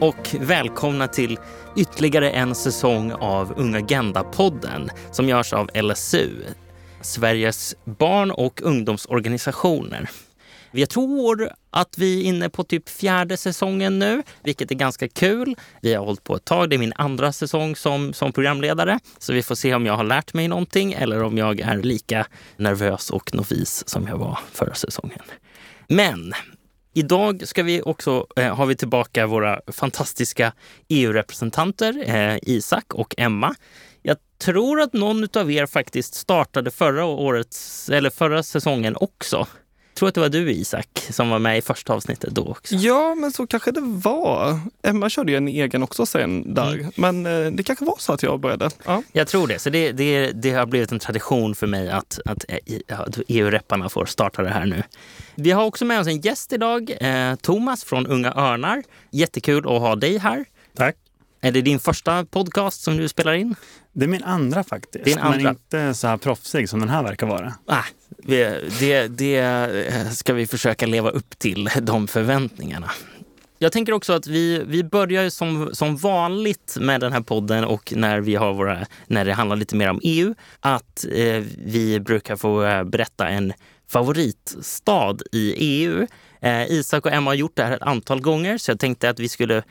Och välkomna till ytterligare en säsong av Unga Agenda-podden som görs av LSU, Sveriges barn och ungdomsorganisationer. Jag tror att vi är inne på typ fjärde säsongen nu, vilket är ganska kul. Vi har hållit på ett tag. Det är min andra säsong som, som programledare. Så vi får se om jag har lärt mig någonting eller om jag är lika nervös och novis som jag var förra säsongen. Men Idag ska vi också, eh, har vi tillbaka våra fantastiska EU-representanter eh, Isak och Emma. Jag tror att någon av er faktiskt startade förra årets, eller förra säsongen också. Jag tror att det var du Isak som var med i första avsnittet då också. Ja, men så kanske det var. Emma körde ju en egen också sen där. Mm. Men eh, det kanske var så att jag började. Ja. Jag tror det. Så det, det, det har blivit en tradition för mig att, att EU-repparna får starta det här nu. Vi har också med oss en gäst idag, eh, Thomas från Unga Örnar. Jättekul att ha dig här. Tack. Är det din första podcast som du spelar in? Det är min andra faktiskt, Din andra. men inte så här proffsig som den här verkar vara. Ah, det, det ska vi försöka leva upp till, de förväntningarna. Jag tänker också att vi, vi börjar som, som vanligt med den här podden och när, vi har våra, när det handlar lite mer om EU, att eh, vi brukar få eh, berätta en favoritstad i EU. Eh, Isak och Emma har gjort det här ett antal gånger så jag tänkte att vi skulle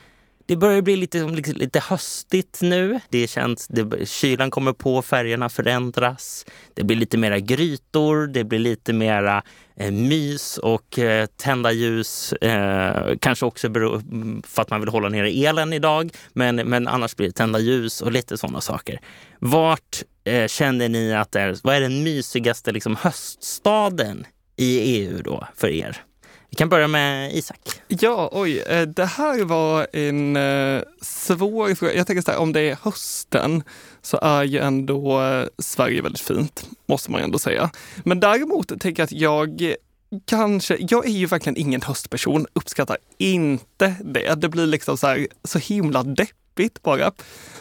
det börjar bli lite, liksom lite höstigt nu. Det känns, det, kylan kommer på, färgerna förändras. Det blir lite mera grytor, det blir lite mera eh, mys och eh, tända ljus. Eh, kanske också beror, för att man vill hålla nere elen idag. Men, men annars blir det tända ljus och lite sådana saker. Vart eh, känner ni att det är, vad är den mysigaste liksom, höststaden i EU då för er? Vi kan börja med Isak. Ja, oj. Eh, det här var en eh, svår fråga. Jag tänker så här, om det är hösten så är ju ändå eh, Sverige väldigt fint, måste man ju ändå säga. Men däremot tänker jag att jag kanske, jag är ju verkligen ingen höstperson, uppskattar inte det. Det blir liksom så här, så himla deppigt bara.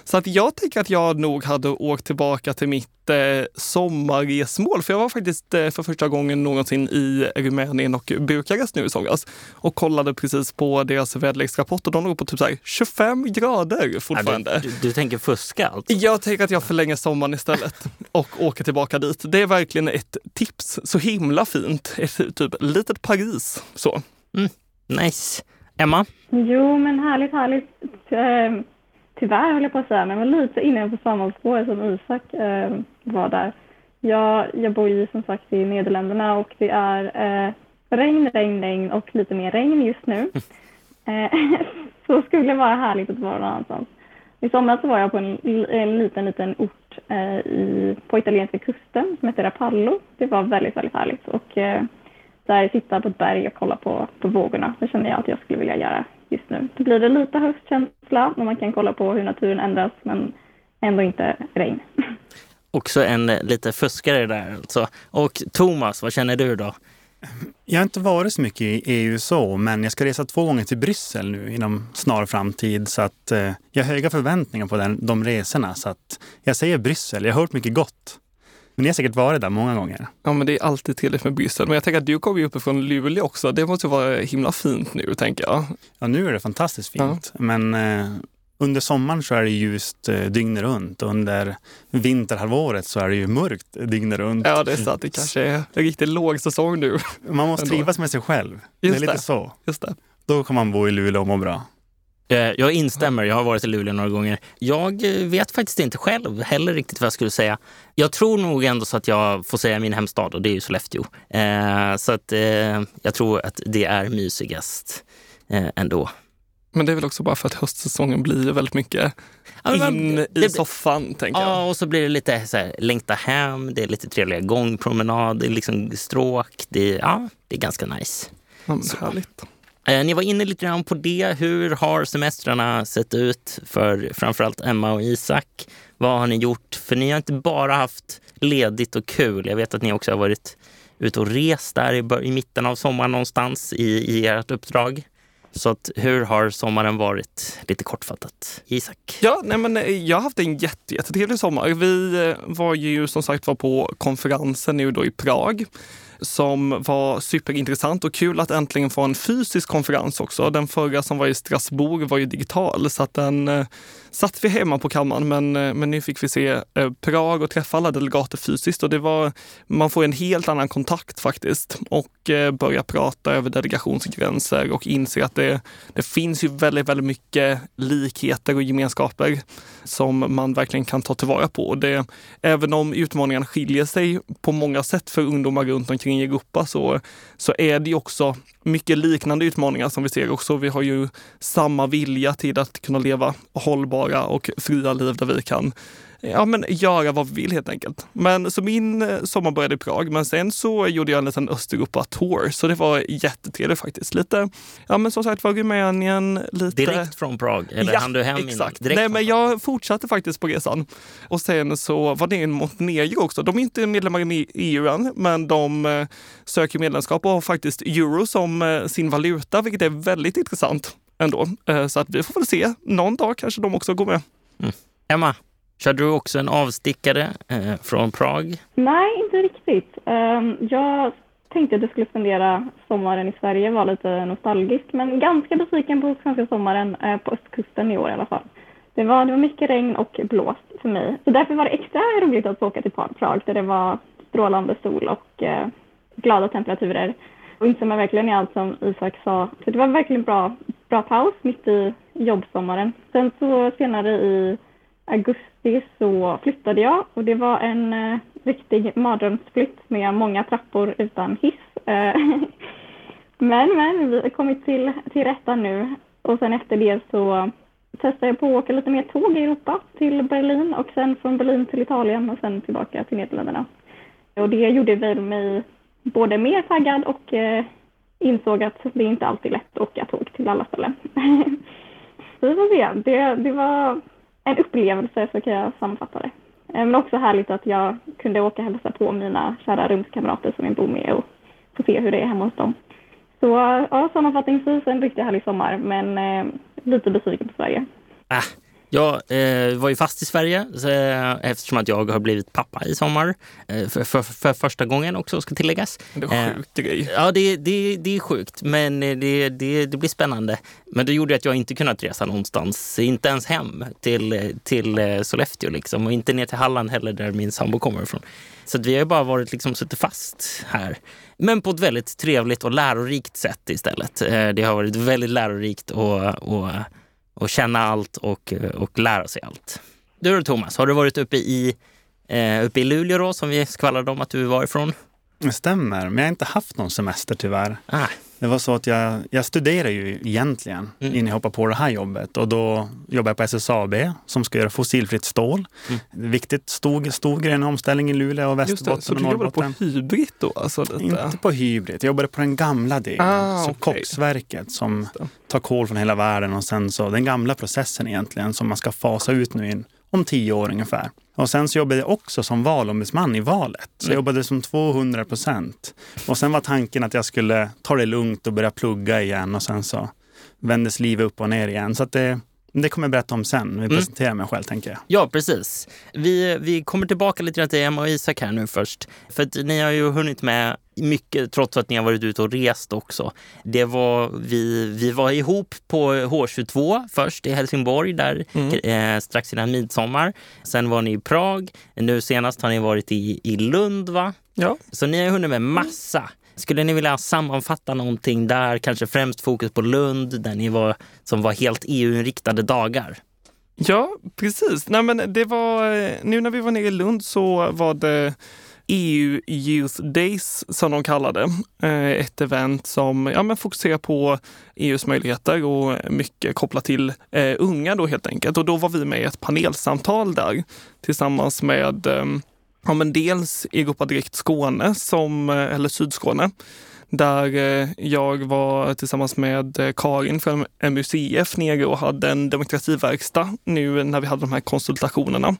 Så att jag tänker att jag nog hade åkt tillbaka till mitt eh, sommarresmål. För jag var faktiskt eh, för första gången någonsin i Rumänien och Bukarest nu i somras och kollade precis på deras väderleksrapport och de låg på typ så 25 grader fortfarande. Du, du, tänker fuska alltså? Jag tänker att jag förlänger sommaren istället och åker tillbaka dit. Det är verkligen ett tips. Så himla fint. Ett typ litet Paris. Så. Mm, nice. Emma? Jo, men härligt, härligt. Tyvärr höll jag på att säga, men lite inne på samma spår som Isak eh, var där. Jag, jag bor ju som sagt i Nederländerna och det är eh, regn, regn, regn och lite mer regn just nu. Eh, så skulle det vara härligt att vara någon annanstans. I somras var jag på en, en liten, liten ort eh, i, på italienska kusten som heter Rapallo. Det var väldigt, väldigt härligt. Och eh, där sitta på ett berg och kolla på, på vågorna, det känner jag att jag skulle vilja göra just nu. Då blir det lite höstkänsla när man kan kolla på hur naturen ändras men ändå inte regn. Också en eh, lite fuskare där alltså. Och Thomas, vad känner du då? Jag har inte varit så mycket i EU så, men jag ska resa två gånger till Bryssel nu inom snar framtid. Så att eh, jag har höga förväntningar på den, de resorna. Så att jag säger Bryssel. Jag har hört mycket gott. Men ni har säkert varit där många gånger. Ja, men det är alltid trevligt med Bryssel. Men jag tänker att du kommer ju uppifrån Luleå också. Det måste vara himla fint nu, tänker jag. Ja, nu är det fantastiskt fint. Ja. Men eh, under sommaren så är det ljust eh, dygnet runt. Under vinterhalvåret så är det ju mörkt dygnet runt. Ja, det är sant. Det kanske är en riktigt låg säsong nu. Man måste trivas med sig själv. Just det är lite det. så. Just det. Då kan man bo i Luleå och må bra. Eh, jag instämmer, jag har varit i Luleå några gånger. Jag eh, vet faktiskt inte själv heller riktigt vad jag skulle säga. Jag tror nog ändå så att jag får säga min hemstad och det är ju Sollefteå. Eh, så att jag tror att det är mysigast ändå. Men det är väl också bara för att höstsäsongen blir väldigt mycket in i soffan, tänker jag. Ja, och så blir det lite så här, längta hem, det är lite trevliga gångpromenad, det är liksom stråk. Det, ja, det är ganska nice. Ja, härligt. Eh, ni var inne lite grann på det. Hur har semestrarna sett ut för framförallt Emma och Isak? Vad har ni gjort? För ni har inte bara haft ledigt och kul. Jag vet att ni också har varit ute och rest där i, i mitten av sommaren någonstans i, i ert uppdrag. Så att, hur har sommaren varit? Lite kortfattat. Isak? Ja, nej men, eh, jag har haft en jätte, jättetrevlig sommar. Vi eh, var ju som sagt var på konferensen nu då i Prag som var superintressant och kul att äntligen få en fysisk konferens också. Den förra som var i Strasbourg var ju digital så att den eh, satt vi hemma på kammaren men, eh, men nu fick vi se eh, Prag och träffa alla delegater fysiskt och det var, man får en helt annan kontakt faktiskt och börjar börja prata över delegationsgränser och inse att det, det finns ju väldigt, väldigt mycket likheter och gemenskaper som man verkligen kan ta tillvara på. Det, även om utmaningarna skiljer sig på många sätt för ungdomar runt omkring i Europa så, så är det ju också mycket liknande utmaningar som vi ser också. Vi har ju samma vilja till att kunna leva hållbara och fria liv där vi kan ja, men göra vad vi vill helt enkelt. Men så min eh, sommar började i Prag, men sen så gjorde jag en liten Östeuropa-tour, så det var jättetrevligt faktiskt. Lite, ja men som sagt var Rumänien, lite... Direkt från Prag? Eller ja, hann du hem exakt. direkt Nej, men jag fortsatte faktiskt på resan. Och sen så var det i Montenegro också. De är inte medlemmar i EU än, men de eh, söker medlemskap och har faktiskt euro som eh, sin valuta, vilket är väldigt intressant ändå. Så att vi får väl se. Någon dag kanske de också går med. Mm. Emma, Körde du också en avstickare eh, från Prag? Nej, inte riktigt. Um, jag tänkte att jag skulle spendera sommaren i Sverige, var lite nostalgisk, men ganska besviken på svenska sommaren eh, på östkusten i år i alla fall. Det var, det var mycket regn och blåst för mig. Så därför var det extra roligt att få åka till Prag där det var strålande sol och eh, glada temperaturer. Och instämmer verkligen i allt som Isak sa. Så det var verkligen bra, bra paus mitt i jobbsommaren. Sen så senare i augusti så flyttade jag och det var en eh, riktig mardrömsflytt med många trappor utan hiss. Eh. Men, men vi har kommit till, till rätta nu och sen efter det så testade jag på att åka lite mer tåg i Europa till Berlin och sen från Berlin till Italien och sen tillbaka till Nederländerna. Och det gjorde väl mig både mer taggad och eh, insåg att det inte alltid är lätt att åka tåg till alla ställen. vi får se. Det, det var en upplevelse, så kan jag sammanfatta det. Eh, men också härligt att jag kunde åka och hälsa på mina kära rumskamrater som jag bor med och få se hur det är hemma hos dem. Så ja, sammanfattningsvis en riktigt härlig sommar, men eh, lite besviken på Sverige. Äh, jag eh, var ju fast i Sverige så, eh, eftersom att jag har blivit pappa i sommar. Eh, för, för, för, första gången också, ska tilläggas. Det är sjukt grej. Ja, det, det, det är sjukt, men det, det, det blir spännande. Men det gjorde att jag inte kunnat resa någonstans, inte ens hem till, till Sollefteå liksom, och inte ner till Halland heller där min sambo kommer ifrån. Så vi har bara varit liksom suttit fast här. Men på ett väldigt trevligt och lärorikt sätt istället. Det har varit väldigt lärorikt och, och och känna allt och, och lära sig allt. Du då Thomas, har du varit uppe i, eh, uppe i Luleå då, som vi skvallrade om att du var ifrån? Det stämmer, men jag har inte haft någon semester tyvärr. Ah. Det var så att jag, jag studerar ju egentligen mm. innan jag hoppade på det här jobbet och då jobbade jag på SSAB som ska göra fossilfritt stål. Mm. Viktigt, stor, stor grej, omställning i Luleå och Västerbotten Så du jobbade på hybrid då? Alltså lite. Inte på hybrid, jag jobbade på den gamla delen, ah, så okay. koksverket som tar kol från hela världen och sen så den gamla processen egentligen som man ska fasa ut nu in, om tio år ungefär. Och sen så jobbade jag också som valombudsman i valet. Så jag mm. jobbade som 200 procent. Och sen var tanken att jag skulle ta det lugnt och börja plugga igen och sen så vändes livet upp och ner igen. Så det, det kommer jag berätta om sen när vi mm. presenterar mig själv, tänker jag. Ja, precis. Vi, vi kommer tillbaka lite grann till Emma och Isak här nu först. För att ni har ju hunnit med mycket, trots att ni har varit ute och rest också. Det var, vi, vi var ihop på H22 först i Helsingborg, där mm. eh, strax innan midsommar. Sen var ni i Prag. Nu senast har ni varit i, i Lund, va? Ja. Så ni har hunnit med massa. Skulle ni vilja sammanfatta någonting där, kanske främst fokus på Lund, där ni var, som var helt EU-inriktade dagar? Ja, precis. Nej, men det var, nu när vi var nere i Lund så var det EU Youth Days som de kallade. det. Eh, ett event som ja, men fokuserar på EUs möjligheter och mycket kopplat till eh, unga då helt enkelt. Och då var vi med i ett panelsamtal där tillsammans med eh, ja, men dels Europa Direkt Skåne, som, eh, eller Sydskåne, där eh, jag var tillsammans med eh, Karin från MUCF nere och hade en demokrativerkstad nu när vi hade de här konsultationerna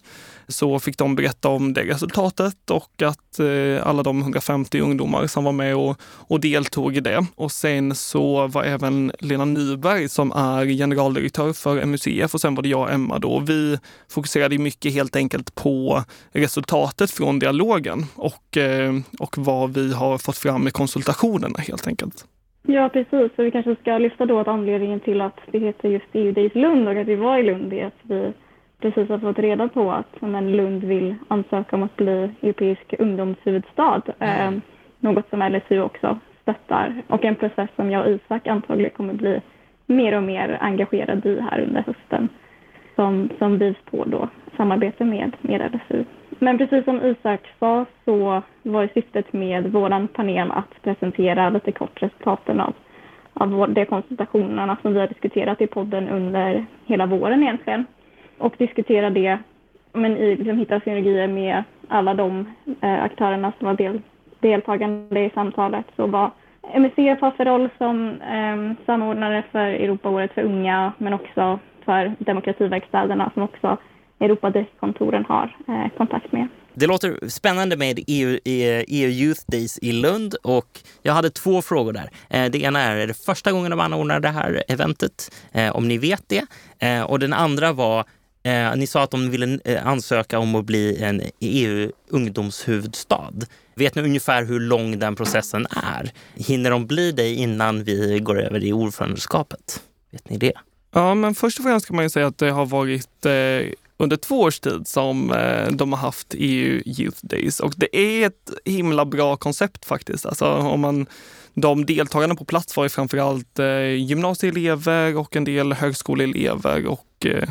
så fick de berätta om det resultatet och att eh, alla de 150 ungdomar som var med och, och, deltog i det. Och sen så var även Lena Nyberg som är generaldirektör för MUCF och sen var det jag och Emma då. Vi fokuserade mycket helt enkelt på resultatet från dialogen och, eh, och vad vi har fått fram i konsultationerna helt enkelt. Ja, precis. Så vi kanske ska lyfta då att anledningen till att det heter just EU Days Lund och att vi var i Lund är att vi precis har fått reda på att men Lund vill ansöka om att bli europeisk ungdomshuvudstad. Mm. Eh, något som LSU också stöttar och en process som jag och Isak antagligen kommer bli mer och mer engagerad i här under hösten som, som drivs på då samarbete med, med LSU. Men precis som Isak sa så var ju syftet med vår panel att presentera lite kort resultaten av, av de konsultationerna som vi har diskuterat i podden under hela våren egentligen och diskutera det, men i, liksom, hitta synergier med alla de eh, aktörerna som var del, deltagande i samtalet. Så vad MUCF har för roll som eh, samordnare för Europaåret för unga, men också för demokrativerkstäderna som också Europadirektkontoren har eh, kontakt med. Det låter spännande med EU, EU Youth Days i Lund och jag hade två frågor där. Eh, det ena är, är det första gången de anordnar det här eventet? Eh, om ni vet det. Eh, och den andra var, Eh, ni sa att de ville eh, ansöka om att bli en EU-ungdomshuvudstad. Vet ni ungefär hur lång den processen är? Hinner de bli det innan vi går över i ordförandeskapet? Vet ni det? Ja, men först och främst kan man ju säga att det har varit eh, under två års tid som eh, de har haft EU Youth Days och det är ett himla bra koncept faktiskt. Alltså om man de deltagarna på plats var ju framförallt eh, gymnasieelever och en del högskoleelever och eh,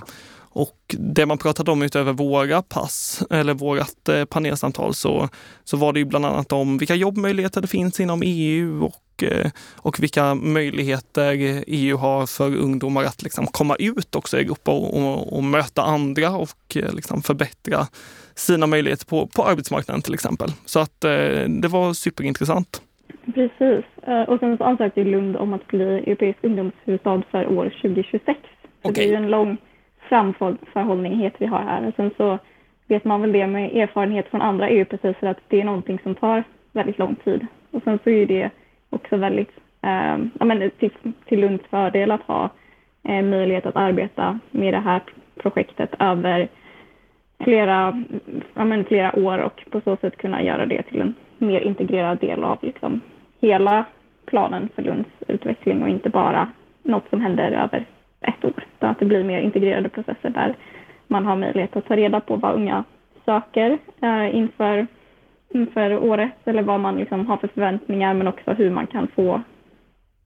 och det man pratade om utöver våra pass eller vårat eh, panelsamtal så, så var det ju bland annat om vilka jobbmöjligheter det finns inom EU och, eh, och vilka möjligheter EU har för ungdomar att liksom komma ut också i Europa och, och, och möta andra och eh, liksom förbättra sina möjligheter på, på arbetsmarknaden till exempel. Så att det var superintressant. Precis. Och sen så ansökte Lund om att bli europeisk ungdomshuvudstad för år 2026. Så okay. det är ju en lång framförhållninghet vi har här. Och sen så vet man väl det med erfarenhet från andra EU-processer att det är någonting som tar väldigt lång tid. Och sen så är det också väldigt eh, ja, men till, till Lunds fördel att ha eh, möjlighet att arbeta med det här projektet över flera, ja, men flera år och på så sätt kunna göra det till en mer integrerad del av liksom, hela planen för Lunds utveckling och inte bara något som händer över ett år. Så att det blir mer integrerade processer där man har möjlighet att ta reda på vad unga söker eh, inför, inför året eller vad man liksom har för förväntningar men också hur man kan få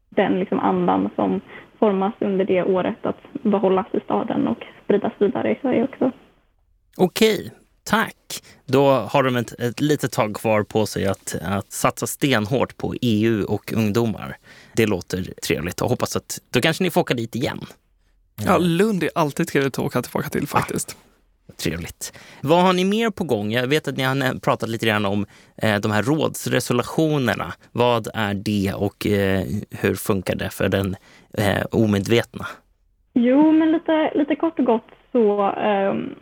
den liksom andan som formas under det året att behållas i staden och spridas vidare i Sverige också. Okej, tack. Då har de ett, ett litet tag kvar på sig att, att satsa stenhårt på EU och ungdomar. Det låter trevligt och hoppas att då kanske ni får åka dit igen. Ja, Lund är alltid trevligt att åka tillbaka till faktiskt. Ah, trevligt. Vad har ni mer på gång? Jag vet att ni har pratat lite grann om eh, de här rådsresolutionerna. Vad är det och eh, hur funkar det för den eh, omedvetna? Jo, men lite, lite kort och gott så um,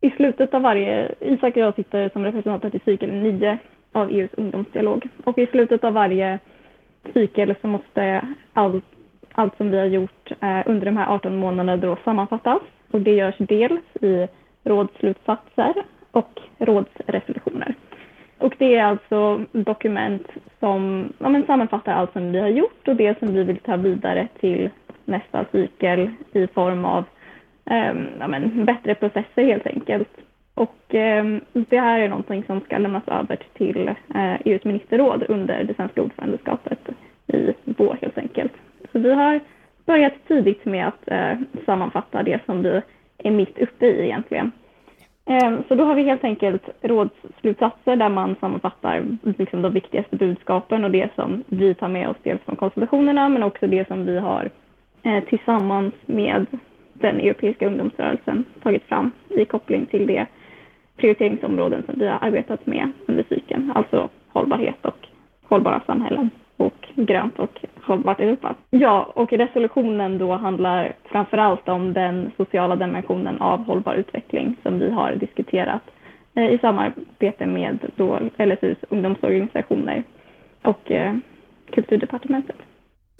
i slutet av varje, Isak och jag sitter som representanter till cykel 9 av EUs ungdomsdialog och i slutet av varje cykel så måste allt allt som vi har gjort eh, under de här 18 månaderna då sammanfattas. Och det görs dels i rådsslutsatser och rådsresolutioner. Och det är alltså dokument som ja, men sammanfattar allt som vi har gjort och det som vi vill ta vidare till nästa cykel i form av eh, ja, men, bättre processer helt enkelt. Och eh, det här är någonting som ska lämnas över till eh, EUs ministerråd under det svenska ordförandeskapet i vår helt enkelt. Så vi har börjat tidigt med att eh, sammanfatta det som vi är mitt uppe i egentligen. Eh, så då har vi helt enkelt rådsslutsatser där man sammanfattar liksom, de viktigaste budskapen och det som vi tar med oss dels från konsultationerna men också det som vi har eh, tillsammans med den europeiska ungdomsrörelsen tagit fram i koppling till det prioriteringsområden som vi har arbetat med under cykeln, alltså hållbarhet och hållbara samhällen och grönt och hållbart Europa. Ja, och resolutionen då handlar framför allt om den sociala dimensionen av hållbar utveckling som vi har diskuterat eh, i samarbete med då LSUs ungdomsorganisationer och eh, Kulturdepartementet.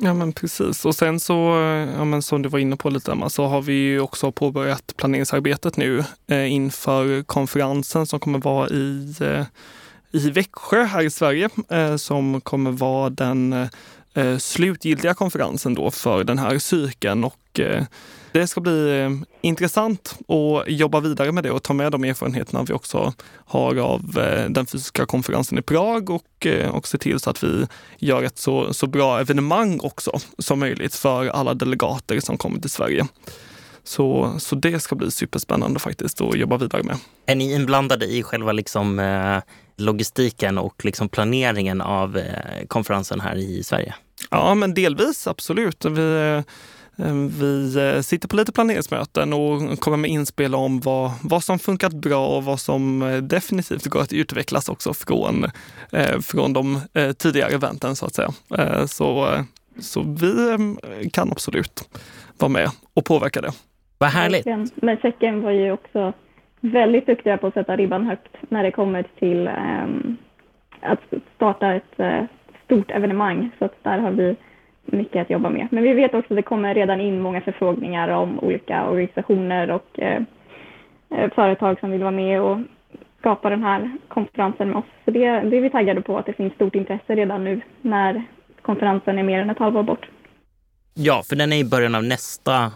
Ja men precis. Och sen så, eh, ja, men som du var inne på lite Emma, så har vi ju också påbörjat planeringsarbetet nu eh, inför konferensen som kommer vara i, eh, i Växjö här i Sverige, eh, som kommer vara den eh, eh, slutgiltiga konferensen då för den här cykeln. Och, det ska bli intressant att jobba vidare med det och ta med de erfarenheterna vi också har av den fysiska konferensen i Prag och, och se till så att vi gör ett så, så bra evenemang också som möjligt för alla delegater som kommer till Sverige. Så, så det ska bli superspännande faktiskt att jobba vidare med. Är ni inblandade i själva liksom, eh, logistiken och liksom planeringen av eh, konferensen här i Sverige? Ja, men delvis absolut. Vi, eh, vi sitter på lite planeringsmöten och kommer med inspel om vad, vad som funkat bra och vad som definitivt går att utvecklas också från, från de tidigare eventen så att säga. Så, så vi kan absolut vara med och påverka det. Vad härligt! Men Tjeckien var ju också väldigt duktiga på att sätta ribban högt när det kommer till um, att starta ett uh, stort evenemang. Så att där har vi mycket att jobba med. Men vi vet också att det kommer redan in många förfrågningar om olika organisationer och eh, företag som vill vara med och skapa den här konferensen med oss. Så det, det är vi taggade på, att det finns stort intresse redan nu när konferensen är mer än ett halvår bort. Ja, för den är i början av nästa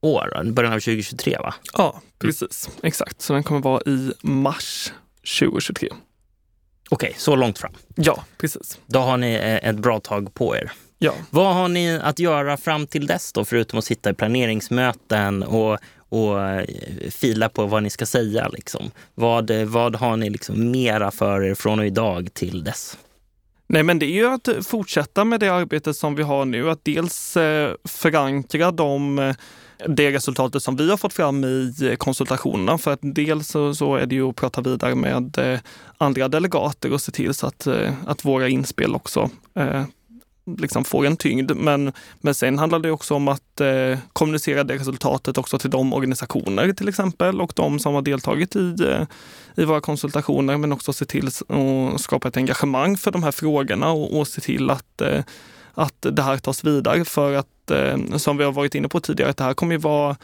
år, början av 2023 va? Ja, precis. Mm. Exakt. Så den kommer vara i mars 2023. Okej, okay, så långt fram? Ja, precis. Då har ni eh, ett bra tag på er. Ja. Vad har ni att göra fram till dess då, förutom att sitta i planeringsmöten och, och eh, fila på vad ni ska säga? Liksom? Vad, vad har ni liksom mera för er från idag till dess? Nej, men det är ju att fortsätta med det arbetet som vi har nu, att dels eh, förankra de eh, det resultatet som vi har fått fram i eh, konsultationerna. För att dels så, så är det ju att prata vidare med eh, andra delegater och se till så att, eh, att våra inspel också liksom får en tyngd. Men, men sen handlar det också om att eh, kommunicera det resultatet också till de organisationer till exempel och de som har deltagit i, eh, i våra konsultationer. Men också se till att skapa ett engagemang för de här frågorna och, och se till att eh, att det här tas vidare för att, eh, som vi har varit inne på tidigare, att det här kommer ju vara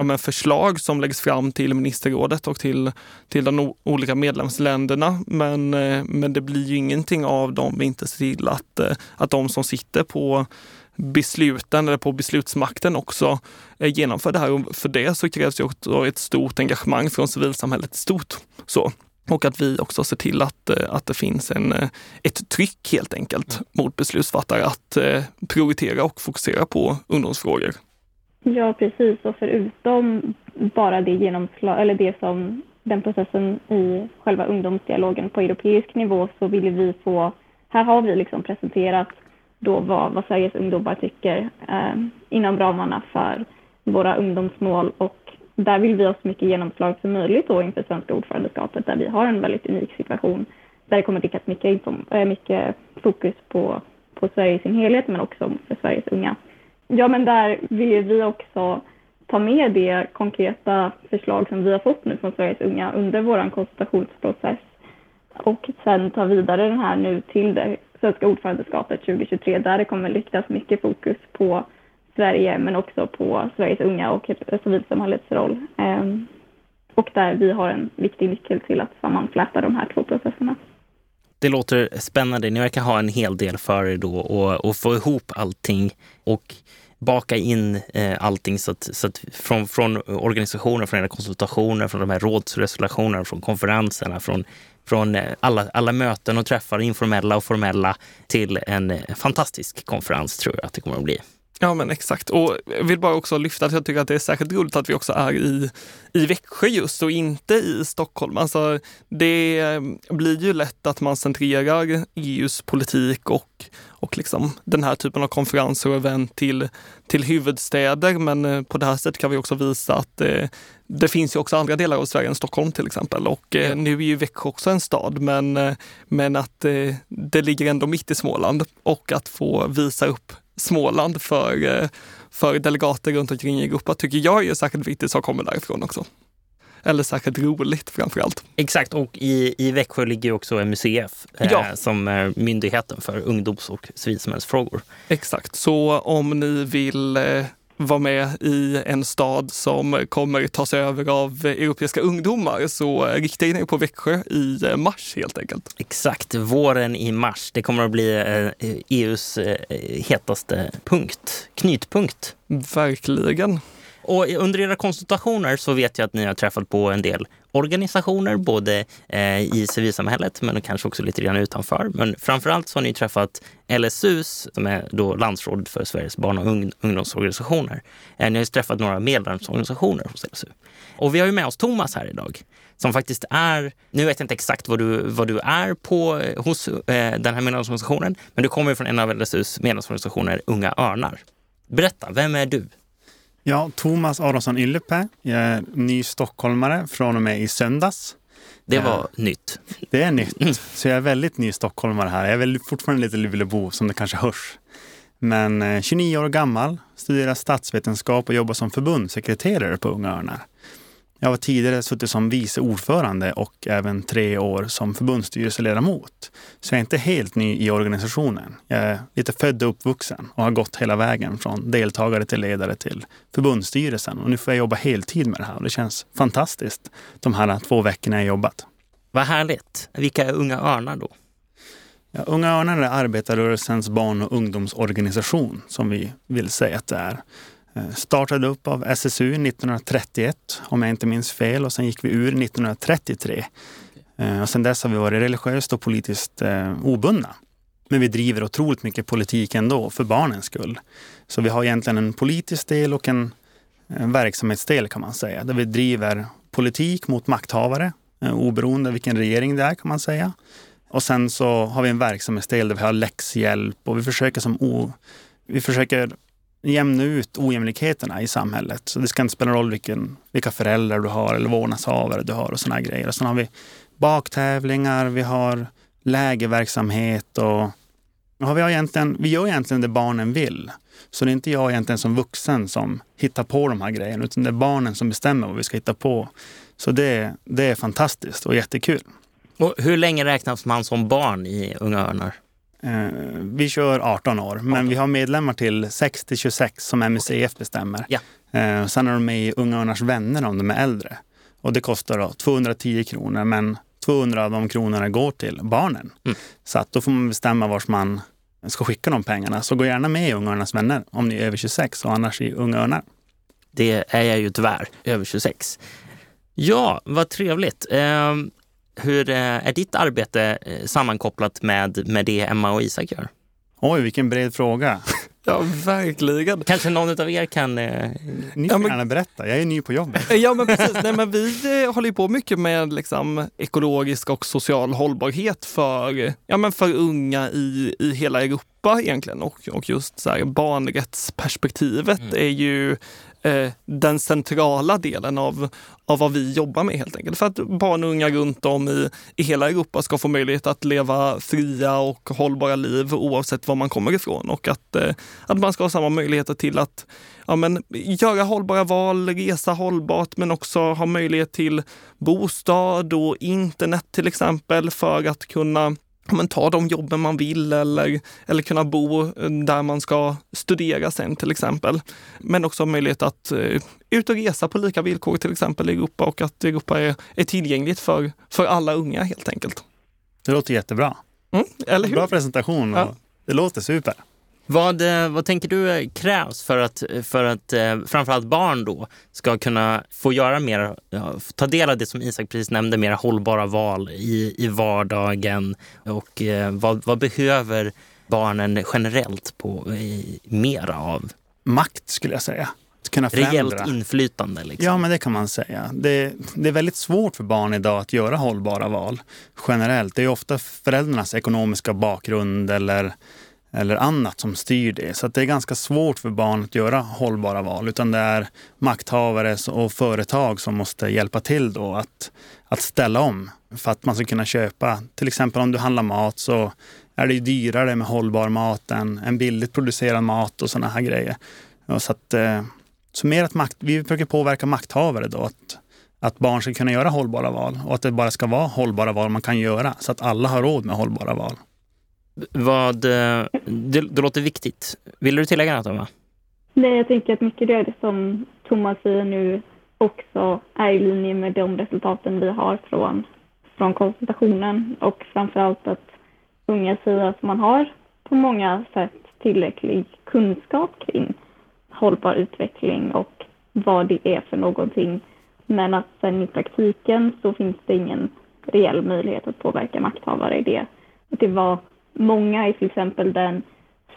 ja, men förslag som läggs fram till ministerrådet och till, till de olika medlemsländerna. Men, eh, men det blir ju ingenting av dem vi inte ser till att, eh, att de som sitter på besluten eller på beslutsmakten också eh, genomför det här. Och för det så krävs ju också ett stort engagemang från civilsamhället i stort. Så. Och att vi också ser till att, att det finns en, ett tryck helt enkelt mot beslutsfattare att prioritera och fokusera på ungdomsfrågor. Ja, precis. Och förutom bara det genomslag, eller det som den processen i själva ungdomsdialogen på europeisk nivå så vill vi få, här har vi liksom presenterat då vad, vad Sveriges ungdomar tycker eh, inom ramarna för våra ungdomsmål och där vill vi ha så mycket genomslag som möjligt då inför svenska ordförandeskapet där vi har en väldigt unik situation där det kommer att riktas mycket, eh, mycket fokus på, på Sverige i sin helhet men också för Sveriges unga. Ja, men där vill vi också ta med det konkreta förslag som vi har fått nu från Sveriges unga under vår konsultationsprocess och sen ta vidare den här nu till det svenska ordförandeskapet 2023 där det kommer riktas mycket fokus på Sverige men också på Sveriges unga och typ civilsamhällets roll. Ehm, och där vi har en viktig nyckel till att sammanfläta de här två processerna. Det låter spännande. Ni verkar ha en hel del för er då och, och få ihop allting och baka in eh, allting så att, så att från, från organisationer, från era konsultationer, från de här rådsresolutionerna, från konferenserna, från, från eh, alla, alla möten och träffar, informella och formella, till en eh, fantastisk konferens tror jag att det kommer att bli. Ja men exakt. Och jag vill bara också lyfta att jag tycker att det är särskilt roligt att vi också är i, i Växjö just och inte i Stockholm. Alltså, det blir ju lätt att man centrerar EUs politik och, och liksom den här typen av konferenser och event till, till huvudstäder. Men eh, på det här sättet kan vi också visa att eh, det finns ju också andra delar av Sverige än Stockholm till exempel. Och eh, nu är ju Växjö också en stad, men, eh, men att eh, det ligger ändå mitt i Småland och att få visa upp Småland för, eh, för delegater runt omkring i Europa tycker jag är särskilt viktigt som kommer därifrån också. Eller särskilt roligt framför allt. Exakt, och i, i Växjö ligger också MUCF eh, ja. som är myndigheten för ungdoms och civilsamhällsfrågor. Exakt, så om ni vill eh, vara med i en stad som kommer tas över av europeiska ungdomar så rikta in er på Växjö i mars helt enkelt. Exakt, våren i mars. Det kommer att bli EUs eh, e eh, hetaste punkt, knytpunkt. Verkligen. Och under era konsultationer så vet jag att ni har träffat på en del organisationer, både eh, i civilsamhället men kanske också lite grann utanför. Men framförallt så har ni träffat LSUs, som är då landsrådet för Sveriges barn och ungdomsorganisationer. Eh, ni har träffat några medlemsorganisationer hos LSU. Och vi har ju med oss Thomas här idag som faktiskt är, nu vet jag inte exakt vad du, vad du är på eh, hos eh, den här medlemsorganisationen, men du kommer från en av LSUs medlemsorganisationer, Unga Örnar. Berätta, vem är du? Ja, Thomas Aronsson Yllepää. Jag är ny stockholmare från och med i söndags. Det var ja. nytt. Det är nytt. Så jag är väldigt ny stockholmare här. Jag är väl fortfarande lite Luleåbo som det kanske hörs. Men 29 eh, år gammal, studerar statsvetenskap och jobbar som förbundssekreterare på Unga Örnar. Jag har tidigare suttit som vice ordförande och även tre år som förbundsstyrelseledamot. Så jag är inte helt ny i organisationen. Jag är lite född och uppvuxen och har gått hela vägen från deltagare till ledare till förbundsstyrelsen. Och nu får jag jobba heltid med det här och det känns fantastiskt de här två veckorna jag jobbat. Vad härligt. Vilka är Unga Örnar då? Ja, Unga Örnar är arbetarrörelsens barn och ungdomsorganisation som vi vill säga att det är. Eh, startade upp av SSU 1931 om jag inte minns fel och sen gick vi ur 1933. Eh, och sen dess har vi varit religiöst och politiskt eh, obundna. Men vi driver otroligt mycket politik ändå för barnens skull. Så vi har egentligen en politisk del och en, en verksamhetsdel kan man säga. Där vi driver politik mot makthavare oberoende vilken regering det är kan man säga. Och sen så har vi en verksamhetsdel där vi har läxhjälp och vi försöker som o, vi försöker jämna ut ojämlikheterna i samhället. Så det ska inte spela roll vilken, vilka föräldrar du har eller vårdnadshavare du har och såna grejer. Och sen har vi baktävlingar, vi har lägerverksamhet och har vi, egentligen, vi gör egentligen det barnen vill. Så det är inte jag egentligen som vuxen som hittar på de här grejerna, utan det är barnen som bestämmer vad vi ska hitta på. Så det, det är fantastiskt och jättekul. Och hur länge räknas man som barn i Unga Örnar? Eh, vi kör 18 år, men vi har medlemmar till 6 till 26 som MUCF bestämmer. Ja. Eh, sen är de med i Unga Örnars vänner om de är äldre. Och det kostar då 210 kronor, men 200 av de kronorna går till barnen. Mm. Så att då får man bestämma vart man ska skicka de pengarna. Så gå gärna med i Unga Örnars vänner om ni är över 26 och annars i Unga Örnar. Det är jag ju tyvärr, över 26. Ja, vad trevligt. Hur eh, är ditt arbete eh, sammankopplat med, med det Emma och Isak gör? Oj, vilken bred fråga. Ja, verkligen. Kanske någon av er kan... Eh... Ni får ja, men... gärna berätta. Jag är ny på jobbet. Ja, men precis. Nej, men vi eh, håller på mycket med liksom, ekologisk och social hållbarhet för, ja, men för unga i, i hela Europa egentligen. Och, och just så här, barnrättsperspektivet mm. är ju eh, den centrala delen av, av vad vi jobbar med helt enkelt. För att barn och unga runt om i, i hela Europa ska få möjlighet att leva fria och hållbara liv oavsett var man kommer ifrån och att, eh, att man ska ha samma möjligheter till att ja, men, göra hållbara val, resa hållbart men också ha möjlighet till bostad och internet till exempel för att kunna men, ta de jobben man vill eller, eller kunna bo där man ska studera sen till exempel. Men också möjlighet att uh, ut och resa på lika villkor till exempel i Europa och att Europa är, är tillgängligt för, för alla unga helt enkelt. Det låter jättebra. Mm, eller hur? Bra presentation. Ja. Det låter super. Vad, eh, vad tänker du krävs för att, för att eh, framförallt barn då ska kunna få göra mer, ta del av det som Isak precis nämnde, mer hållbara val i, i vardagen? Och eh, vad, vad behöver barnen generellt på mera av? makt skulle jag säga. Att kunna förändra. Rejält inflytande. Liksom. Ja, men det kan man säga. Det, det, är väldigt svårt för barn idag att göra hållbara val generellt. Det är ofta föräldrarnas ekonomiska bakgrund eller, eller annat som styr det. Så det är ganska svårt för barn att göra hållbara val. Utan det är makthavare och företag som måste hjälpa till då att, att ställa om för att man ska kunna köpa. Till exempel om du handlar mat så är det dyrare med hållbar mat än, än billigt producerad mat och sådana här grejer. Så att, eh, så mer att makt, vi försöker påverka makthavare då att, att barn ska kunna göra hållbara val och att det bara ska vara hållbara val man kan göra så att alla har råd med hållbara val. Vad, eh, det, det låter viktigt. Vill du tillägga något, Emma? Nej, jag tänker att mycket av det som Thomas säger nu också är i linje med de resultaten vi har från, från konsultationen och framförallt att unga säger att man har på många sätt tillräcklig kunskap kring hållbar utveckling och vad det är för någonting. Men att sen i praktiken så finns det ingen reell möjlighet att påverka makthavare i det. Det var många i till exempel den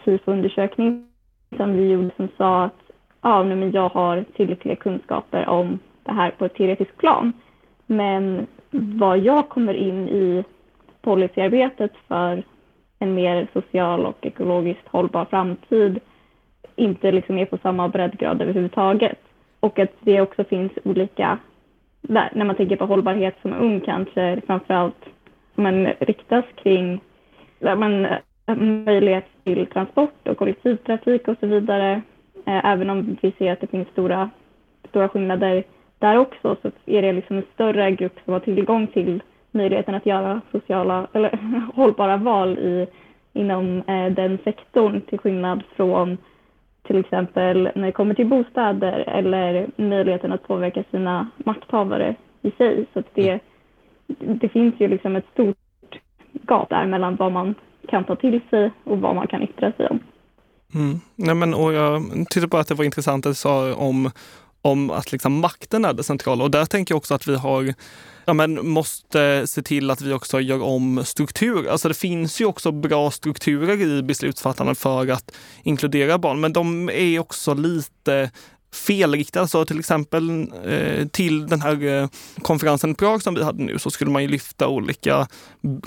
SIFO-undersökning som vi gjorde som sa att ja, men jag har tillräckliga kunskaper om det här på ett teoretiskt plan. Men vad jag kommer in i policyarbetet för en mer social och ekologiskt hållbar framtid inte liksom är på samma breddgrad överhuvudtaget. Och att det också finns olika, där, när man tänker på hållbarhet som ung kanske framförallt man riktas kring där man, möjlighet till transport och kollektivtrafik och så vidare. Eh, även om vi ser att det finns stora, stora skillnader där också så är det liksom en större grupp som har tillgång till möjligheten att göra sociala eller hållbara val i, inom eh, den sektorn till skillnad från till exempel när det kommer till bostäder eller möjligheten att påverka sina makthavare i sig. Så det, det finns ju liksom ett stort gap där mellan vad man kan ta till sig och vad man kan yttra sig om. Mm. Nej, men, och jag tyckte bara att det var intressant att du sa om, om att liksom makten är det centrala. Och där tänker jag också att vi har ja, men måste se till att vi också gör om struktur. Alltså det finns ju också bra strukturer i beslutsfattandet för att inkludera barn, men de är också lite felriktad. Så till exempel eh, till den här eh, konferensen i Prag som vi hade nu så skulle man ju lyfta olika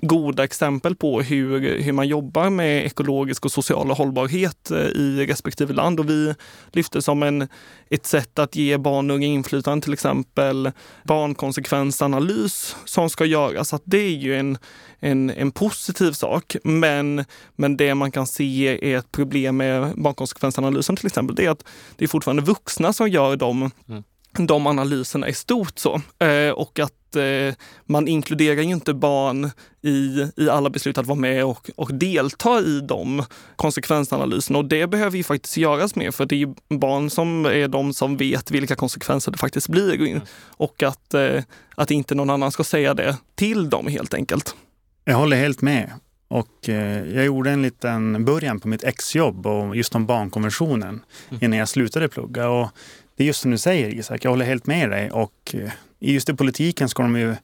goda exempel på hur, hur man jobbar med ekologisk och social hållbarhet eh, i respektive land. Och vi lyfte som en, ett sätt att ge barn och unga inflytande till exempel barnkonsekvensanalys som ska göras. Att det är ju en, en, en positiv sak. Men, men det man kan se är ett problem med barnkonsekvensanalysen till exempel, det är att det är fortfarande vuxna som gör de, mm. de analyserna i stort. så. Eh, och att eh, man inkluderar ju inte barn i, i alla beslut att vara med och, och delta i de konsekvensanalyserna. Och det behöver ju faktiskt göras mer för det är ju barn som är de som vet vilka konsekvenser det faktiskt blir. Mm. Och att, eh, att inte någon annan ska säga det till dem helt enkelt. Jag håller helt med. Och eh, jag gjorde en liten början på mitt exjobb och just om barnkonventionen mm. innan jag slutade plugga. Och det är just som du säger Isak, jag håller helt med dig. Och eh, just i politiken ska, de ju,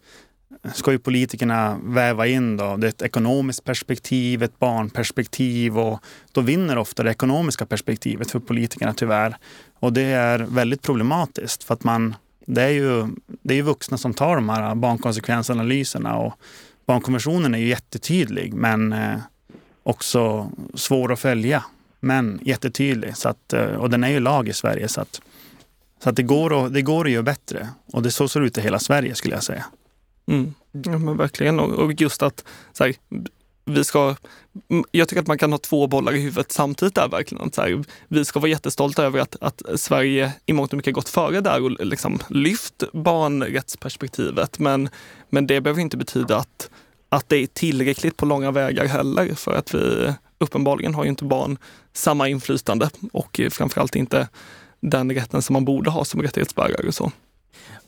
ska ju politikerna väva in då, det är ett ekonomiskt perspektiv, ett barnperspektiv och då vinner ofta det ekonomiska perspektivet för politikerna tyvärr. Och det är väldigt problematiskt för att man, det är ju, det är vuxna som tar de här barnkonsekvensanalyserna och barnkonventionen är ju jättetydlig men eh, också svår att följa. Men jättetydlig. Så att, eh, och den är ju lag i Sverige så att, så att det, går att, det går att göra bättre. Och det så ser det ut i hela Sverige skulle jag säga. Mm. Ja, men verkligen. Och just att så här, vi ska, jag tycker att man kan ha två bollar i huvudet samtidigt där verkligen. Så här, vi ska vara jättestolta över att, att Sverige i mångt och mycket gått före där och liksom lyft barnrättsperspektivet. Men, men det behöver inte betyda att, att det är tillräckligt på långa vägar heller för att vi uppenbarligen har ju inte barn samma inflytande och framförallt inte den rätten som man borde ha som rättighetsbärare. Och så.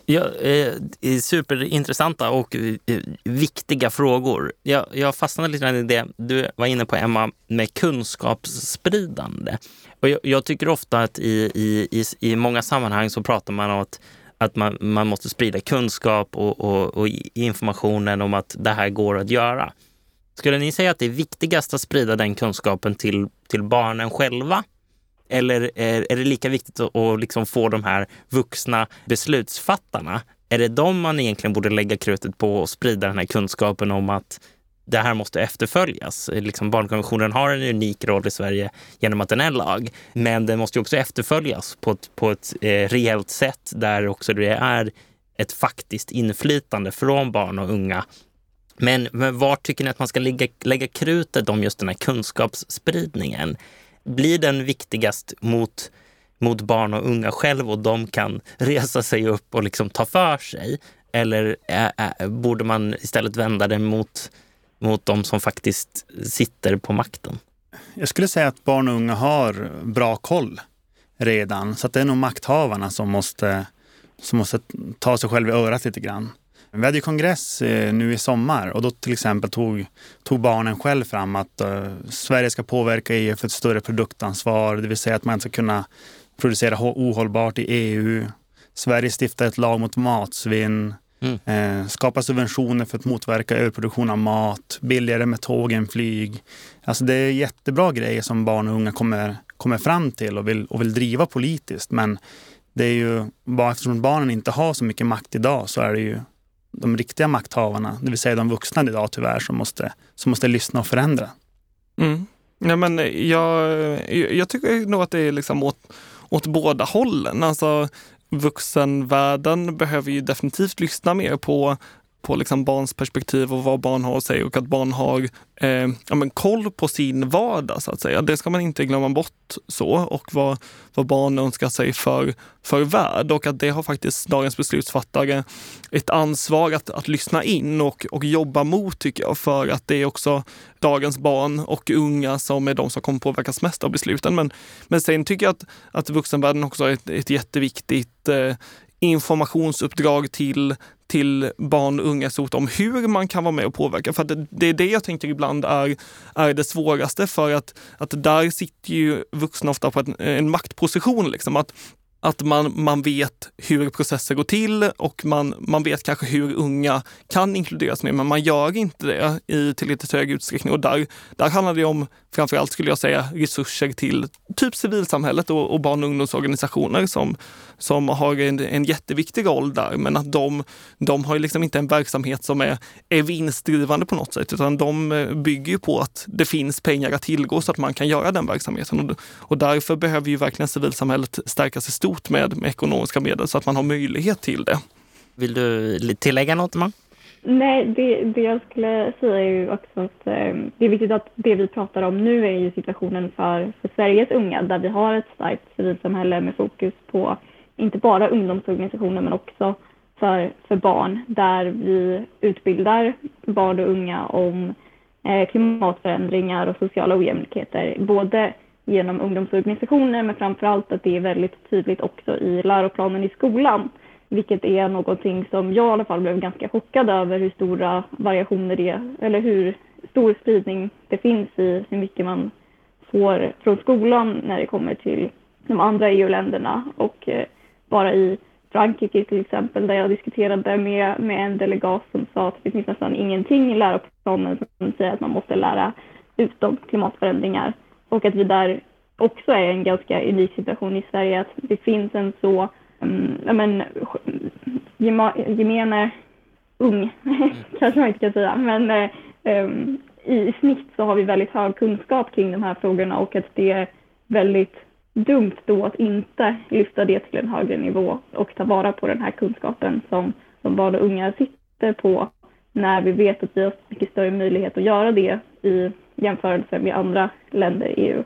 Ja, eh, superintressanta och eh, viktiga frågor. Jag, jag fastnade lite grann i det du var inne på, Emma, med kunskapsspridande. Och jag, jag tycker ofta att i, i, i, i, många sammanhang så pratar man om att, att man, man måste sprida kunskap och, och, och informationen om att det här går att göra. Skulle ni säga att det är viktigast att sprida den kunskapen till, till barnen själva? Eller är, är det lika viktigt att, att liksom få de här vuxna beslutsfattarna? Är det dem man egentligen borde lägga krutet på och sprida den här kunskapen om att det här måste efterföljas. Liksom barnkonventionen har en unik roll i Sverige genom att den är lag, men den måste också efterföljas på ett, på ett eh, reellt sätt där också det är ett faktiskt inflytande från barn och unga. Men, men var tycker ni att man ska lägga, lägga krutet om just den här kunskapsspridningen? Blir den viktigast mot, mot barn och unga själv och de kan resa sig upp och liksom ta för sig? Eller äh, äh, borde man istället vända det mot mot de som faktiskt sitter på makten? Jag skulle säga att barn och unga har bra koll redan. Så det är nog makthavarna som måste, som måste ta sig själv i örat lite grann. Vi hade ju kongress eh, nu i sommar och då till exempel tog, tog barnen själv fram att uh, Sverige ska påverka EU för ett större produktansvar, det vill säga att man ska kunna producera ohållbart i EU. Sverige stiftar ett lag mot matsvinn. Mm. Eh, skapa subventioner för att motverka överproduktion av mat, billigare med tåg än flyg. Alltså det är jättebra grejer som barn och unga kommer, kommer fram till och vill, och vill driva politiskt. Men det är ju, bara eftersom barnen inte har så mycket makt idag så är det ju de riktiga makthavarna, det vill säga de vuxna idag tyvärr, som måste, som måste lyssna och förändra. Mm. Ja, men jag, jag tycker nog att det är liksom åt, åt båda hållen. Alltså, vuxenvärlden behöver ju definitivt lyssna mer på på liksom barns perspektiv och vad barn har att säga och att barn har eh, ja, men koll på sin vardag så att säga. Det ska man inte glömma bort så och vad, vad barn önskar sig för, för värld och att det har faktiskt dagens beslutsfattare ett ansvar att, att lyssna in och, och jobba mot tycker jag för att det är också dagens barn och unga som är de som kommer påverkas mest av besluten. Men, men sen tycker jag att, att vuxenvärlden också är ett, ett jätteviktigt eh, informationsuppdrag till, till barn och unga stort om hur man kan vara med och påverka. För det, det, är det jag tänker ibland är, är det svåraste för att, att där sitter ju vuxna ofta på en, en maktposition. Liksom. Att att man, man vet hur processer går till och man, man vet kanske hur unga kan inkluderas mer, men man gör inte det i tillräckligt hög utsträckning. Och där, där handlar det om, framförallt skulle jag säga, resurser till typ civilsamhället och, och barn och ungdomsorganisationer som, som har en, en jätteviktig roll där. Men att de, de har liksom inte en verksamhet som är, är vinstdrivande på något sätt, utan de eh, bygger på att det finns pengar att tillgå så att man kan göra den verksamheten. Och, och därför behöver ju verkligen civilsamhället stärkas i stort med, med ekonomiska medel så att man har möjlighet till det. Vill du tillägga något, Man? Nej, det, det jag skulle säga är ju också att eh, det är viktigt att det vi pratar om nu är ju situationen för, för Sveriges unga där vi har ett starkt civilsamhälle med fokus på inte bara ungdomsorganisationer men också för, för barn där vi utbildar barn och unga om eh, klimatförändringar och sociala ojämlikheter. Både genom ungdomsorganisationer men framför allt att det är väldigt tydligt också i läroplanen i skolan. Vilket är någonting som jag i alla fall blev ganska chockad över hur stora variationer det är, eller hur stor spridning det finns i hur mycket man får från skolan när det kommer till de andra EU-länderna. Och eh, bara i Frankrike till exempel, där jag diskuterade med, med en delegat som sa att det finns nästan ingenting i läroplanen som säger att man måste lära ut om klimatförändringar. Och att vi där också är i en ganska unik situation i Sverige, att det finns en så um, men, gemene ung, kanske man inte kan säga, men um, i snitt så har vi väldigt hög kunskap kring de här frågorna och att det är väldigt dumt då att inte lyfta det till en högre nivå och ta vara på den här kunskapen som, som barn och unga sitter på när vi vet att vi har mycket större möjlighet att göra det i jämförelse med andra länder i EU.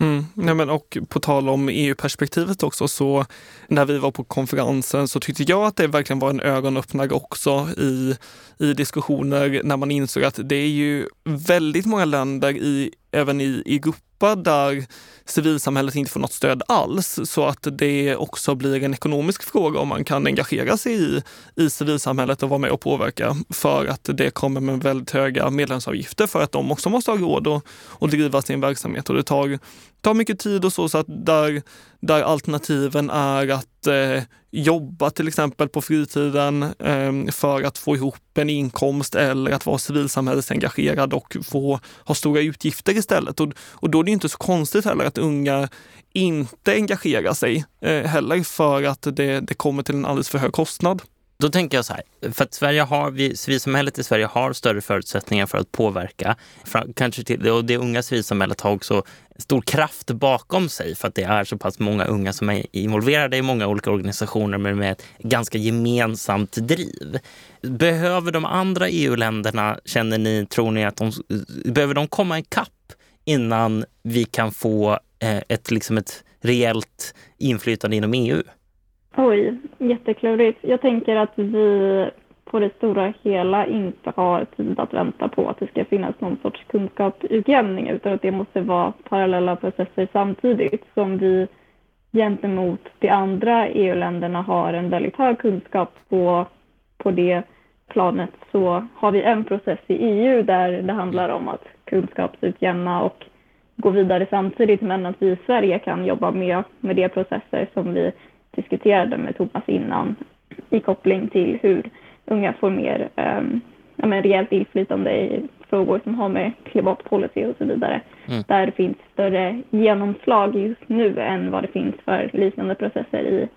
Mm. Ja, men och på tal om EU-perspektivet också, så när vi var på konferensen så tyckte jag att det verkligen var en ögonöppnare också i, i diskussioner när man insåg att det är ju väldigt många länder i, även i, i Europa där civilsamhället inte får något stöd alls så att det också blir en ekonomisk fråga om man kan engagera sig i, i civilsamhället och vara med och påverka för att det kommer med väldigt höga medlemsavgifter för att de också måste ha råd att, att driva sin verksamhet och det tar, tar mycket tid och så, så att där, där alternativen är att eh, jobba till exempel på fritiden eh, för att få ihop en inkomst eller att vara civilsamhällesengagerad och få ha stora utgifter istället. Och, och då är det inte så konstigt heller att unga inte engagerar sig eh, heller för att det, det kommer till en alldeles för hög kostnad. Då tänker jag så här, för att Sverige har, vi, civilsamhället i Sverige har större förutsättningar för att påverka. För, kanske till, och det unga civilsamhället har också stor kraft bakom sig för att det är så pass många unga som är involverade i många olika organisationer men med ett ganska gemensamt driv. Behöver de andra EU-länderna, känner ni, tror ni att de behöver de komma ikapp innan vi kan få eh, ett, liksom ett reellt inflytande inom EU? Oj, jätteklurigt. Jag tänker att vi på det stora hela inte har tid att vänta på att det ska finnas någon sorts kunskapsutjämning utan att det måste vara parallella processer samtidigt som vi gentemot de andra EU-länderna har en väldigt hög kunskap på, på det planet så har vi en process i EU där det handlar om att kunskapsutjämna och gå vidare samtidigt men att vi i Sverige kan jobba med, med de processer som vi diskuterade med Thomas innan i koppling till hur unga får mer um, ja, men rejält inflytande i frågor som har med klimatpolicy och så vidare. Mm. Där det finns större genomslag just nu än vad det finns för liknande processer i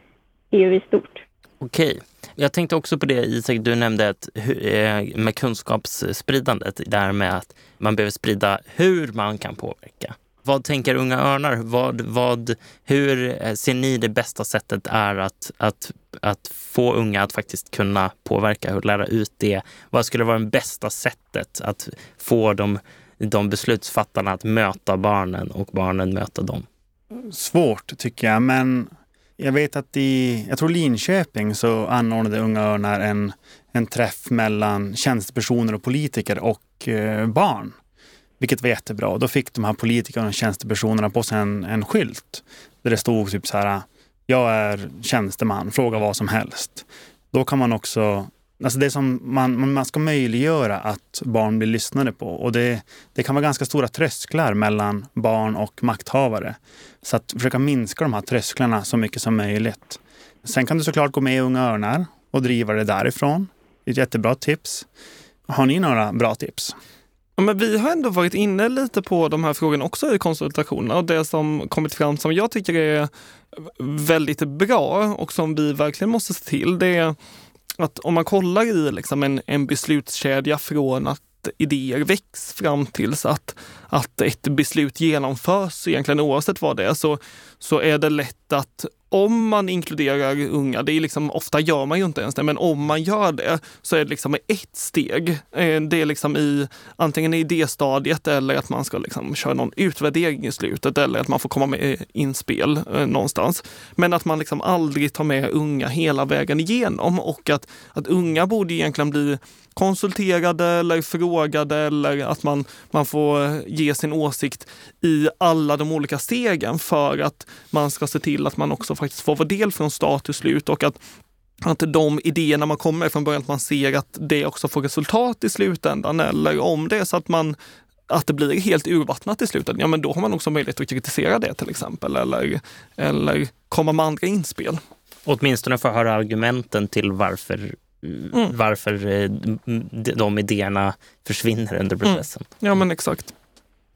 EU i stort. Okej. Jag tänkte också på det Isak, du nämnde att, eh, med kunskapsspridandet, det här med att man behöver sprida hur man kan påverka. Vad tänker Unga Örnar? Vad, vad, hur eh, ser ni det bästa sättet är att, att, att få unga att faktiskt kunna påverka och lära ut det? Vad skulle vara det bästa sättet att få de, de beslutsfattarna att möta barnen och barnen möta dem? Svårt tycker jag, men jag vet att i, jag tror Linköping så anordnade Unga Örnar en, en träff mellan tjänstepersoner och politiker och eh, barn. Vilket var jättebra. Då fick de här politikerna och tjänstepersonerna på sig en, en skylt där det stod typ så här. Jag är tjänsteman, fråga vad som helst. Då kan man också Alltså det som man, man ska möjliggöra att barn blir lyssnade på. Och det, det kan vara ganska stora trösklar mellan barn och makthavare. Så att försöka minska de här trösklarna så mycket som möjligt. Sen kan du såklart gå med i Unga Örnar och driva det därifrån. Det är ett jättebra tips. Har ni några bra tips? men vi har ändå varit inne lite på de här frågorna också i konsultationerna och det som kommit fram som jag tycker är väldigt bra och som vi verkligen måste se till, det är att om man kollar i liksom en, en beslutskedja från att idéer väcks fram tills att, att ett beslut genomförs, egentligen oavsett vad det är, så, så är det lätt att om man inkluderar unga, det är liksom, ofta gör man ju inte ens det, men om man gör det så är det liksom ett steg. Eh, det är liksom i antingen i idéstadiet eller att man ska liksom köra någon utvärdering i slutet eller att man får komma med inspel eh, någonstans. Men att man liksom aldrig tar med unga hela vägen igenom och att, att unga borde egentligen bli konsulterade eller frågade eller att man, man får ge sin åsikt i alla de olika stegen för att man ska se till att man också faktiskt får vara del från start till slut och att att de idéerna man kommer från början, att man ser att det också får resultat i slutändan. Eller om det är så att man att det blir helt urvattnat i slutet, ja men då har man också möjlighet att kritisera det till exempel eller, eller komma med andra inspel. Åtminstone få höra argumenten till varför mm. varför eh, de idéerna försvinner under mm. processen. Mm. Ja, men exakt.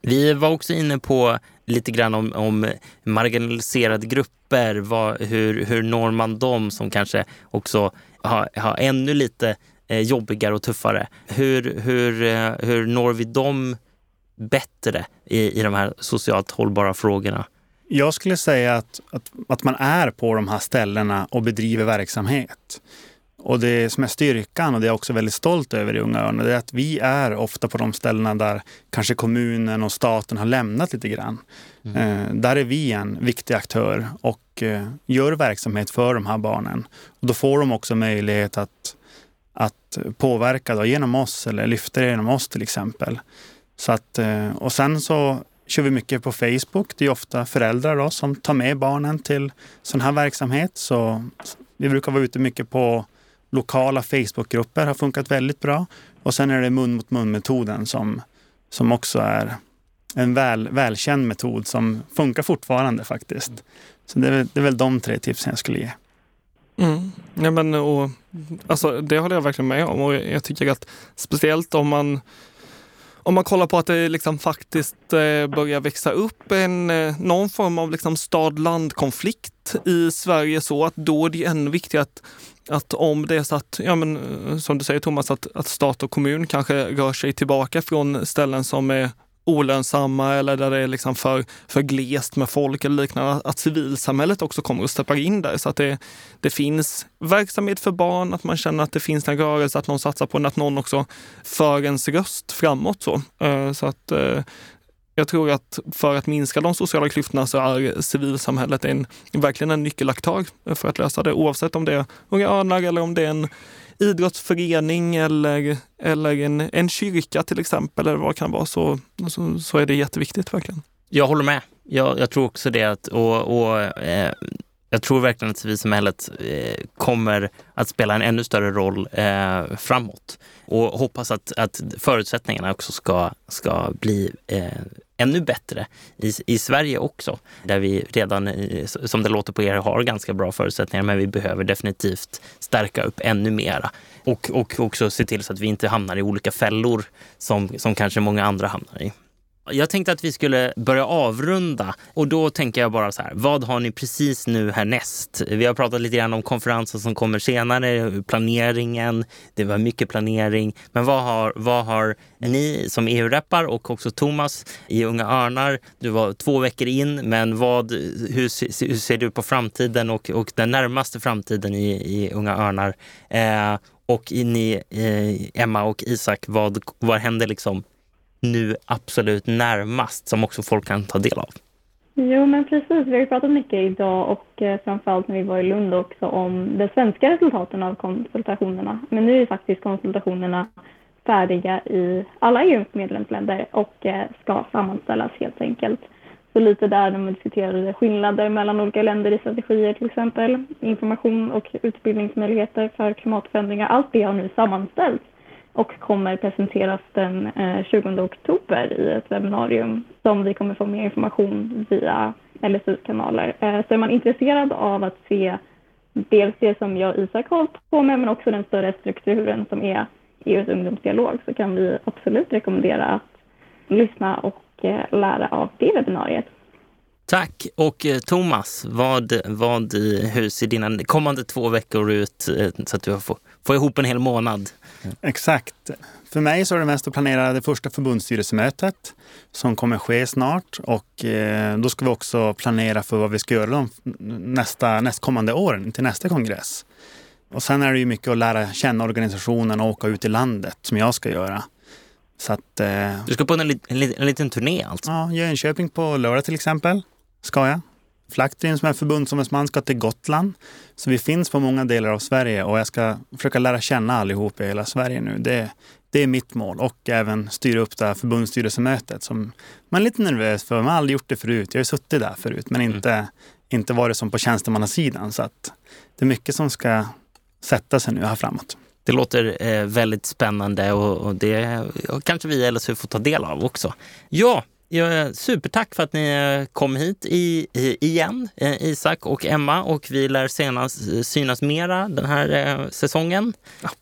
Vi var också inne på lite grann om, om marginaliserade grupper. Vad, hur, hur når man dem som kanske också har, har ännu lite eh, jobbigare och tuffare? Hur, hur, eh, hur når vi dem bättre i, i de här socialt hållbara frågorna? Jag skulle säga att, att, att man är på de här ställena och bedriver verksamhet. Och det som är styrkan och det är jag också väldigt stolt över i Unga Örnar, det är att vi är ofta på de ställena där kanske kommunen och staten har lämnat lite grann. Mm. Eh, där är vi en viktig aktör och eh, gör verksamhet för de här barnen. Och då får de också möjlighet att, att påverka då, genom oss eller lyfta det genom oss till exempel. Så att, eh, och sen så kör vi mycket på Facebook. Det är ofta föräldrar då, som tar med barnen till sån här verksamhet. Så vi brukar vara ute mycket på lokala Facebookgrupper har funkat väldigt bra. Och sen är det mun mot mun-metoden som, som också är en väl, välkänd metod som funkar fortfarande faktiskt. Så det är, det är väl de tre tipsen jag skulle ge. Mm. Ja, men, och, alltså, det håller jag verkligen med om och jag tycker att speciellt om man om man kollar på att det liksom faktiskt eh, börjar växa upp en, eh, någon form av liksom stad-land-konflikt i Sverige så att då är det ännu viktigare att att om det är så att, ja men eh, som du säger Thomas, att, att stat och kommun kanske rör sig tillbaka från ställen som är olönsamma eller där det är liksom för, för glest med folk eller liknande, att civilsamhället också kommer och steppar in där så att det, det finns verksamhet för barn, att man känner att det finns en rörelse, att någon satsar på den, att någon också för ens röst framåt. Så, eh, så att eh, jag tror att för att minska de sociala klyftorna så är civilsamhället en, verkligen en nyckelaktör för att lösa det, oavsett om det är Unga Örnar eller om det är en idrottsförening eller, eller en, en kyrka till exempel, eller vad det kan vara, så, så, så är det jätteviktigt verkligen. Jag håller med. Jag, jag tror också det. Att, och, och eh, jag tror verkligen att civilsamhället eh, kommer att spela en ännu större roll eh, framåt. Och hoppas att, att förutsättningarna också ska, ska bli eh, ännu bättre i, i Sverige också. Där vi redan, eh, som det låter på er, har ganska bra förutsättningar men vi behöver definitivt stärka upp ännu mera. Och, och också se till så att vi inte hamnar i olika fällor som, som kanske många andra hamnar i. Jag tänkte att vi skulle börja avrunda och då tänker jag bara så här, vad har ni precis nu härnäst? Vi har pratat lite grann om konferensen som kommer senare, planeringen, det var mycket planering. Men vad har, vad har ni som EU-rappar och också Thomas i Unga Örnar, du var två veckor in, men vad, hur, hur ser du på framtiden och, och den närmaste framtiden i, i Unga Örnar? Eh, och ni, eh, Emma och Isak, vad, vad händer liksom nu absolut närmast som också folk kan ta del av? Jo, men precis. Vi har ju pratat mycket idag och eh, framförallt när vi var i Lund också om de svenska resultaten av konsultationerna. Men nu är faktiskt konsultationerna färdiga i alla EUs medlemsländer och eh, ska sammanställas helt enkelt. Så lite där de diskuterade skillnader mellan olika länder i strategier till exempel, information och utbildningsmöjligheter för klimatförändringar. Allt det har nu sammanställts och kommer presenteras den eh, 20 oktober i ett webbinarium som vi kommer få mer information via LSUs kanaler. Eh, så är man intresserad av att se dels det som jag och Isak har på med men också den större strukturen som är EUs ungdomsdialog så kan vi absolut rekommendera att lyssna och eh, lära av det webbinariet. Tack! Och Thomas, vad, vad, hur ser dina kommande två veckor ut så att du får, får ihop en hel månad? Exakt. För mig så är det mest att planera det första förbundsstyrelsemötet som kommer ske snart och eh, då ska vi också planera för vad vi ska göra de nästa, nästkommande åren till nästa kongress. Och sen är det ju mycket att lära känna organisationen och åka ut i landet som jag ska göra. Så att, eh, du ska på en, en, en liten turné alltså? Ja, Jönköping på lördag till exempel ska jag. Flaktin som är förbundsombudsman ska till Gotland. Så vi finns på många delar av Sverige och jag ska försöka lära känna allihop i hela Sverige nu. Det, det är mitt mål och även styra upp det här förbundsstyrelsemötet som man är lite nervös för. Man har aldrig gjort det förut. Jag har ju suttit där förut men inte, mm. inte varit som på tjänstemannasidan. Så att det är mycket som ska sätta sig nu här framåt. Det låter eh, väldigt spännande och, och det och kanske vi eller så får ta del av också. Ja, Ja, supertack för att ni eh, kom hit i, i, igen, eh, Isak och Emma. Och vi lär senast eh, synas mera den här eh, säsongen.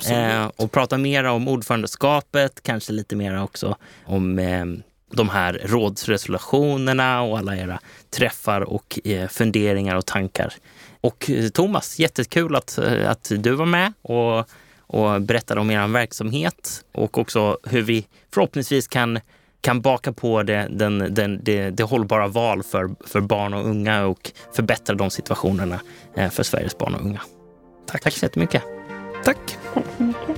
Eh, och prata mera om ordförandeskapet, kanske lite mera också om eh, de här rådsresolutionerna och alla era träffar och funderingar och tankar. Och Thomas, jättekul att, att du var med och, och berättade om er verksamhet och också hur vi förhoppningsvis kan kan baka på det, den, den, det, det hållbara val för, för barn och unga och förbättra de situationerna eh, för Sveriges barn och unga. Tack, Tack så jättemycket. Tack. Tack så mycket.